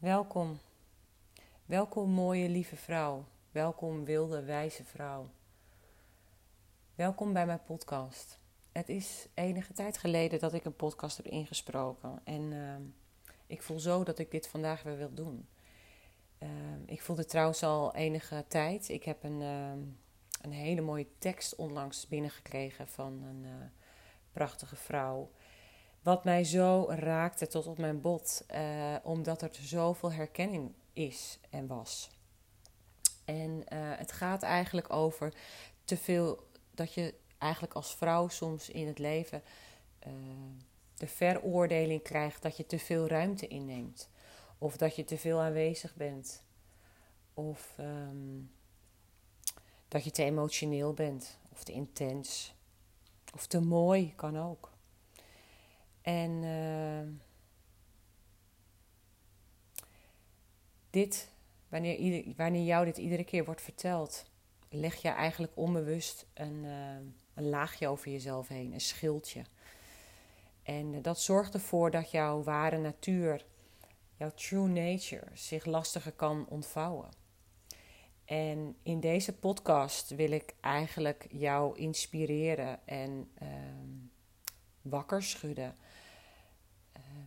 Welkom. Welkom mooie lieve vrouw. Welkom wilde wijze vrouw. Welkom bij mijn podcast. Het is enige tijd geleden dat ik een podcast heb ingesproken. En uh, ik voel zo dat ik dit vandaag weer wil doen. Uh, ik voelde trouwens al enige tijd. Ik heb een, uh, een hele mooie tekst onlangs binnengekregen van een eh, prachtige vrouw. Wat mij zo raakte tot op mijn bot, uh, omdat er zoveel herkenning is en was. En uh, het gaat eigenlijk over te veel dat je eigenlijk als vrouw soms in het leven uh, de veroordeling krijgt dat je te veel ruimte inneemt. Of dat je te veel aanwezig bent. Of um, dat je te emotioneel bent. Of te intens. Of te mooi kan ook. En uh, dit, wanneer, wanneer jou dit iedere keer wordt verteld, leg je eigenlijk onbewust een, uh, een laagje over jezelf heen, een schildje. En uh, dat zorgt ervoor dat jouw ware natuur, jouw true nature, zich lastiger kan ontvouwen. En in deze podcast wil ik eigenlijk jou inspireren en wakker schudden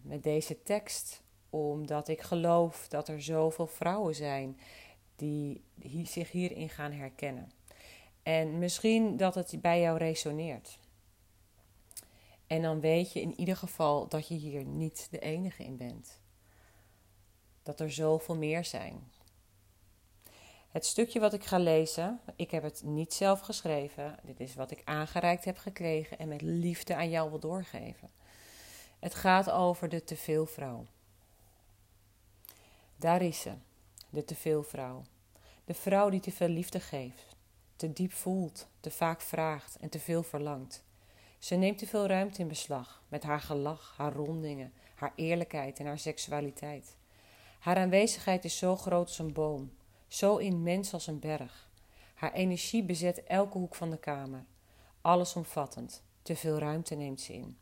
met deze tekst, omdat ik geloof dat er zoveel vrouwen zijn die zich hierin gaan herkennen. En misschien dat het bij jou resoneert. En dan weet je in ieder geval dat je hier niet de enige in bent. Dat er zoveel meer zijn. Het stukje wat ik ga lezen, ik heb het niet zelf geschreven. Dit is wat ik aangereikt heb gekregen en met liefde aan jou wil doorgeven. Het gaat over de teveelvrouw. Daar is ze, de teveelvrouw. De vrouw die te veel liefde geeft, te diep voelt, te vaak vraagt en te veel verlangt. Ze neemt te veel ruimte in beslag met haar gelach, haar rondingen, haar eerlijkheid en haar seksualiteit. Haar aanwezigheid is zo groot als een boom, zo immens als een berg. Haar energie bezet elke hoek van de kamer. Allesomvattend, te veel ruimte neemt ze in.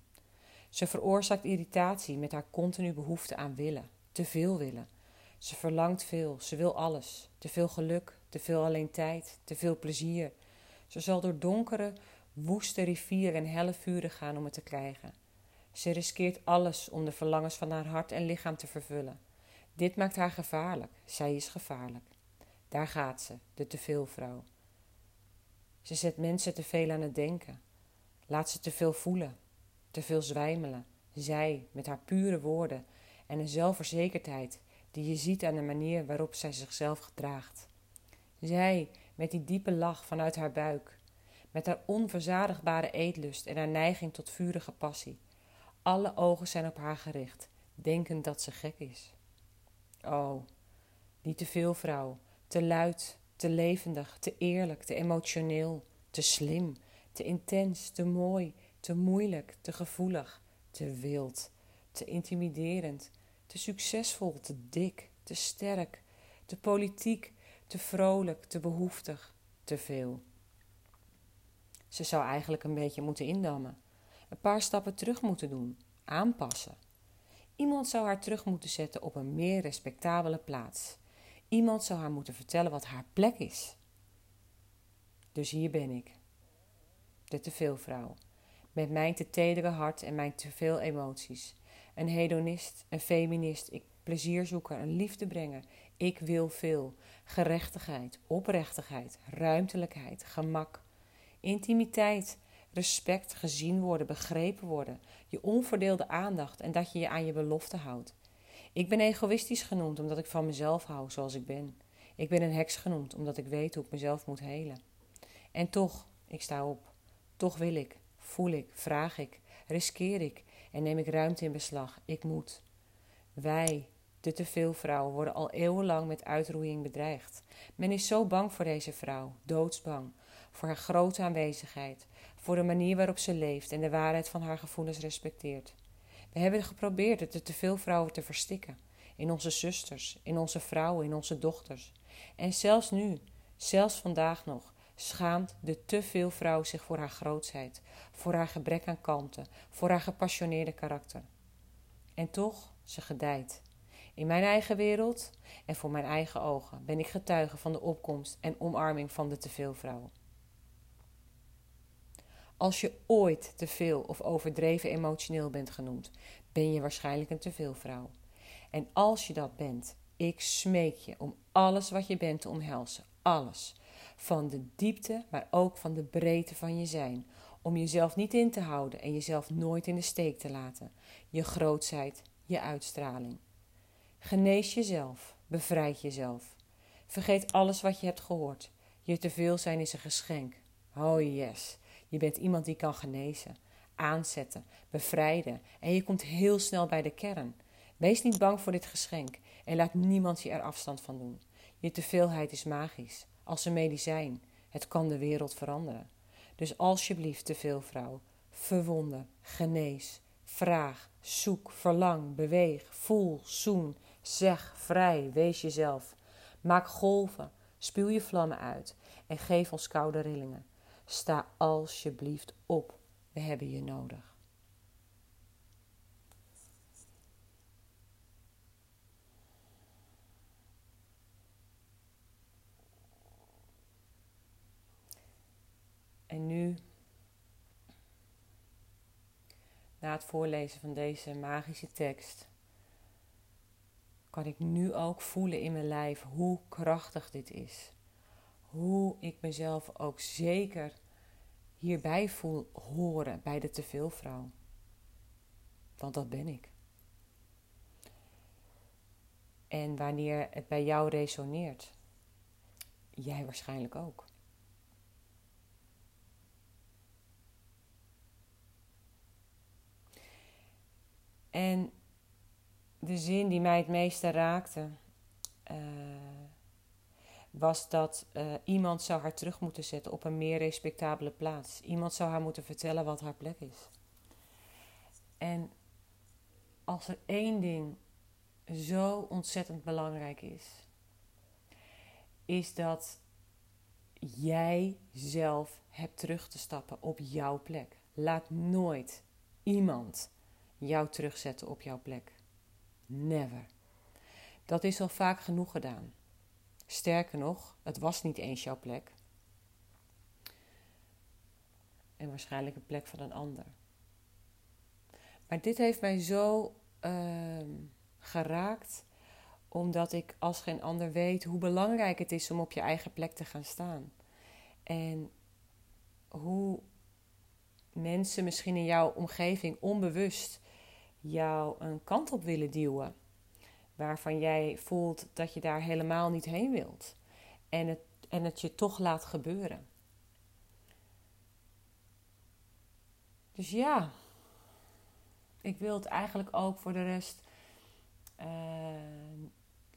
Ze veroorzaakt irritatie met haar continu behoefte aan willen, te veel willen. Ze verlangt veel, ze wil alles. Te veel geluk, te veel alleen tijd, te veel plezier. Ze zal door donkere, woeste rivieren en helle vuren gaan om het te krijgen. Ze riskeert alles om de verlangens van haar hart en lichaam te vervullen. Dit maakt haar gevaarlijk. Zij is gevaarlijk. Daar gaat ze, de teveelvrouw. Ze zet mensen te veel aan het denken. Laat ze te veel voelen, te veel zwijmelen. Zij, met haar pure woorden en een zelfverzekerdheid die je ziet aan de manier waarop zij zichzelf gedraagt. Zij, met die diepe lach vanuit haar buik, met haar onverzadigbare eetlust en haar neiging tot vurige passie. Alle ogen zijn op haar gericht, denkend dat ze gek is. Oh, die te veel vrouw, te luid, te levendig, te eerlijk, te emotioneel, te slim, te intens, te mooi, te moeilijk, te gevoelig, te wild, te intimiderend, te succesvol, te dik, te sterk, te politiek, te vrolijk, te behoeftig, te veel. Ze zou eigenlijk een beetje moeten indammen, een paar stappen terug moeten doen, aanpassen. Iemand zou haar terug moeten zetten op een meer respectabele plaats. Iemand zou haar moeten vertellen wat haar plek is. Dus hier ben ik, de teveelvrouw met mijn te tedere hart en mijn te veel emoties. Een hedonist, een feminist, ik plezier zoeken, een liefde brengen. Ik wil veel. Gerechtigheid, oprechtigheid, ruimtelijkheid, gemak, intimiteit, respect, gezien worden, begrepen worden, je onverdeelde aandacht en dat je je aan je belofte houdt. Ik ben egoïstisch genoemd omdat ik van mezelf hou zoals ik ben. Ik ben een heks genoemd omdat ik weet hoe ik mezelf moet helen. En toch, ik sta op. Toch wil ik voel ik, vraag ik, riskeer ik en neem ik ruimte in beslag. Ik moet. Wij, de teveel vrouwen, worden al eeuwenlang met uitroeiing bedreigd. Men is zo bang voor deze vrouw, doodsbang, voor haar grote aanwezigheid, voor de manier waarop ze leeft en de waarheid van haar gevoelens respecteert. We hebben geprobeerd het de teveel vrouwen te verstikken. In onze zusters, in onze vrouwen, in onze dochters. En zelfs nu, zelfs vandaag nog, schaamt de te veel vrouw zich voor haar grootsheid, voor haar gebrek aan kalmte, voor haar gepassioneerde karakter. En toch, ze gedijt. In mijn eigen wereld en voor mijn eigen ogen ben ik getuige van de opkomst en omarming van de teveelvrouw. Als je ooit te veel of overdreven emotioneel bent genoemd, ben je waarschijnlijk een teveelvrouw. En als je dat bent, ik smeek je om alles wat je bent te omhelzen. Alles. Van de diepte, maar ook van de breedte van je zijn. Om jezelf niet in te houden en jezelf nooit in de steek te laten. Je grootsheid, je uitstraling. Genees jezelf, bevrijd jezelf. Vergeet alles wat je hebt gehoord. Je teveel zijn is een geschenk. Oh yes, je bent iemand die kan genezen, aanzetten, bevrijden en je komt heel snel bij de kern. Wees niet bang voor dit geschenk en laat niemand je er afstand van doen. Je teveelheid is magisch, als een medicijn. Het kan de wereld veranderen. Dus alsjeblieft, teveel vrouw, verwonder, genees, vraag, zoek, verlang, beweeg, voel, zoen, zeg, vrij, wees jezelf. Maak golven, spuw je vlammen uit en geef ons koude rillingen. Sta alsjeblieft op, we hebben je nodig. En nu, na het voorlezen van deze magische tekst, kan ik nu ook voelen in mijn lijf hoe krachtig dit is. Hoe ik mezelf ook zeker hierbij voel horen bij de teveelvrouw. Want dat ben ik. En wanneer het bij jou resoneert, jij waarschijnlijk ook. En de zin die mij het meeste raakte, uh, was dat uh, iemand zou haar terug moeten zetten op een meer respectabele plaats. Iemand zou haar moeten vertellen wat haar plek is. En als er één ding zo ontzettend belangrijk is, is dat jij zelf hebt terug te stappen op jouw plek. Laat nooit iemand jou terugzetten op jouw plek. Never. Dat is al vaak genoeg gedaan. Sterker nog, het was niet eens jouw plek. En waarschijnlijk een plek van een ander. Maar dit heeft mij zo uh, geraakt, omdat ik als geen ander weet hoe belangrijk het is om op je eigen plek te gaan staan. En hoe mensen misschien in jouw omgeving onbewust jou een kant op willen duwen. Waarvan jij voelt dat je daar helemaal niet heen wilt. En het, en het je toch laat gebeuren. Dus ja, ik wil het eigenlijk ook voor de rest uh,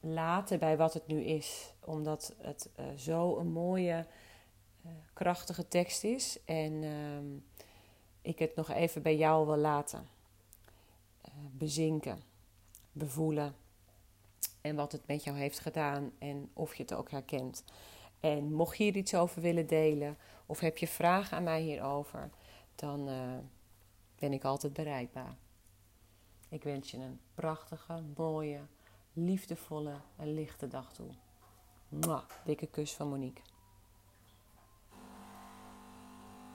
laten bij wat het nu is. Omdat het uh, zo een mooie, uh, krachtige tekst is. En ehm, ik het nog even bij jou wil laten bezinken, bevoelen. En wat het met jou heeft gedaan en of je het ook herkent. En mocht je hier iets over willen delen of heb je vragen aan mij hierover, dan uh, ben ik altijd bereikbaar. Ik wens je een prachtige, mooie, liefdevolle en lichte dag toe. Mwah, dikke kus van Monique.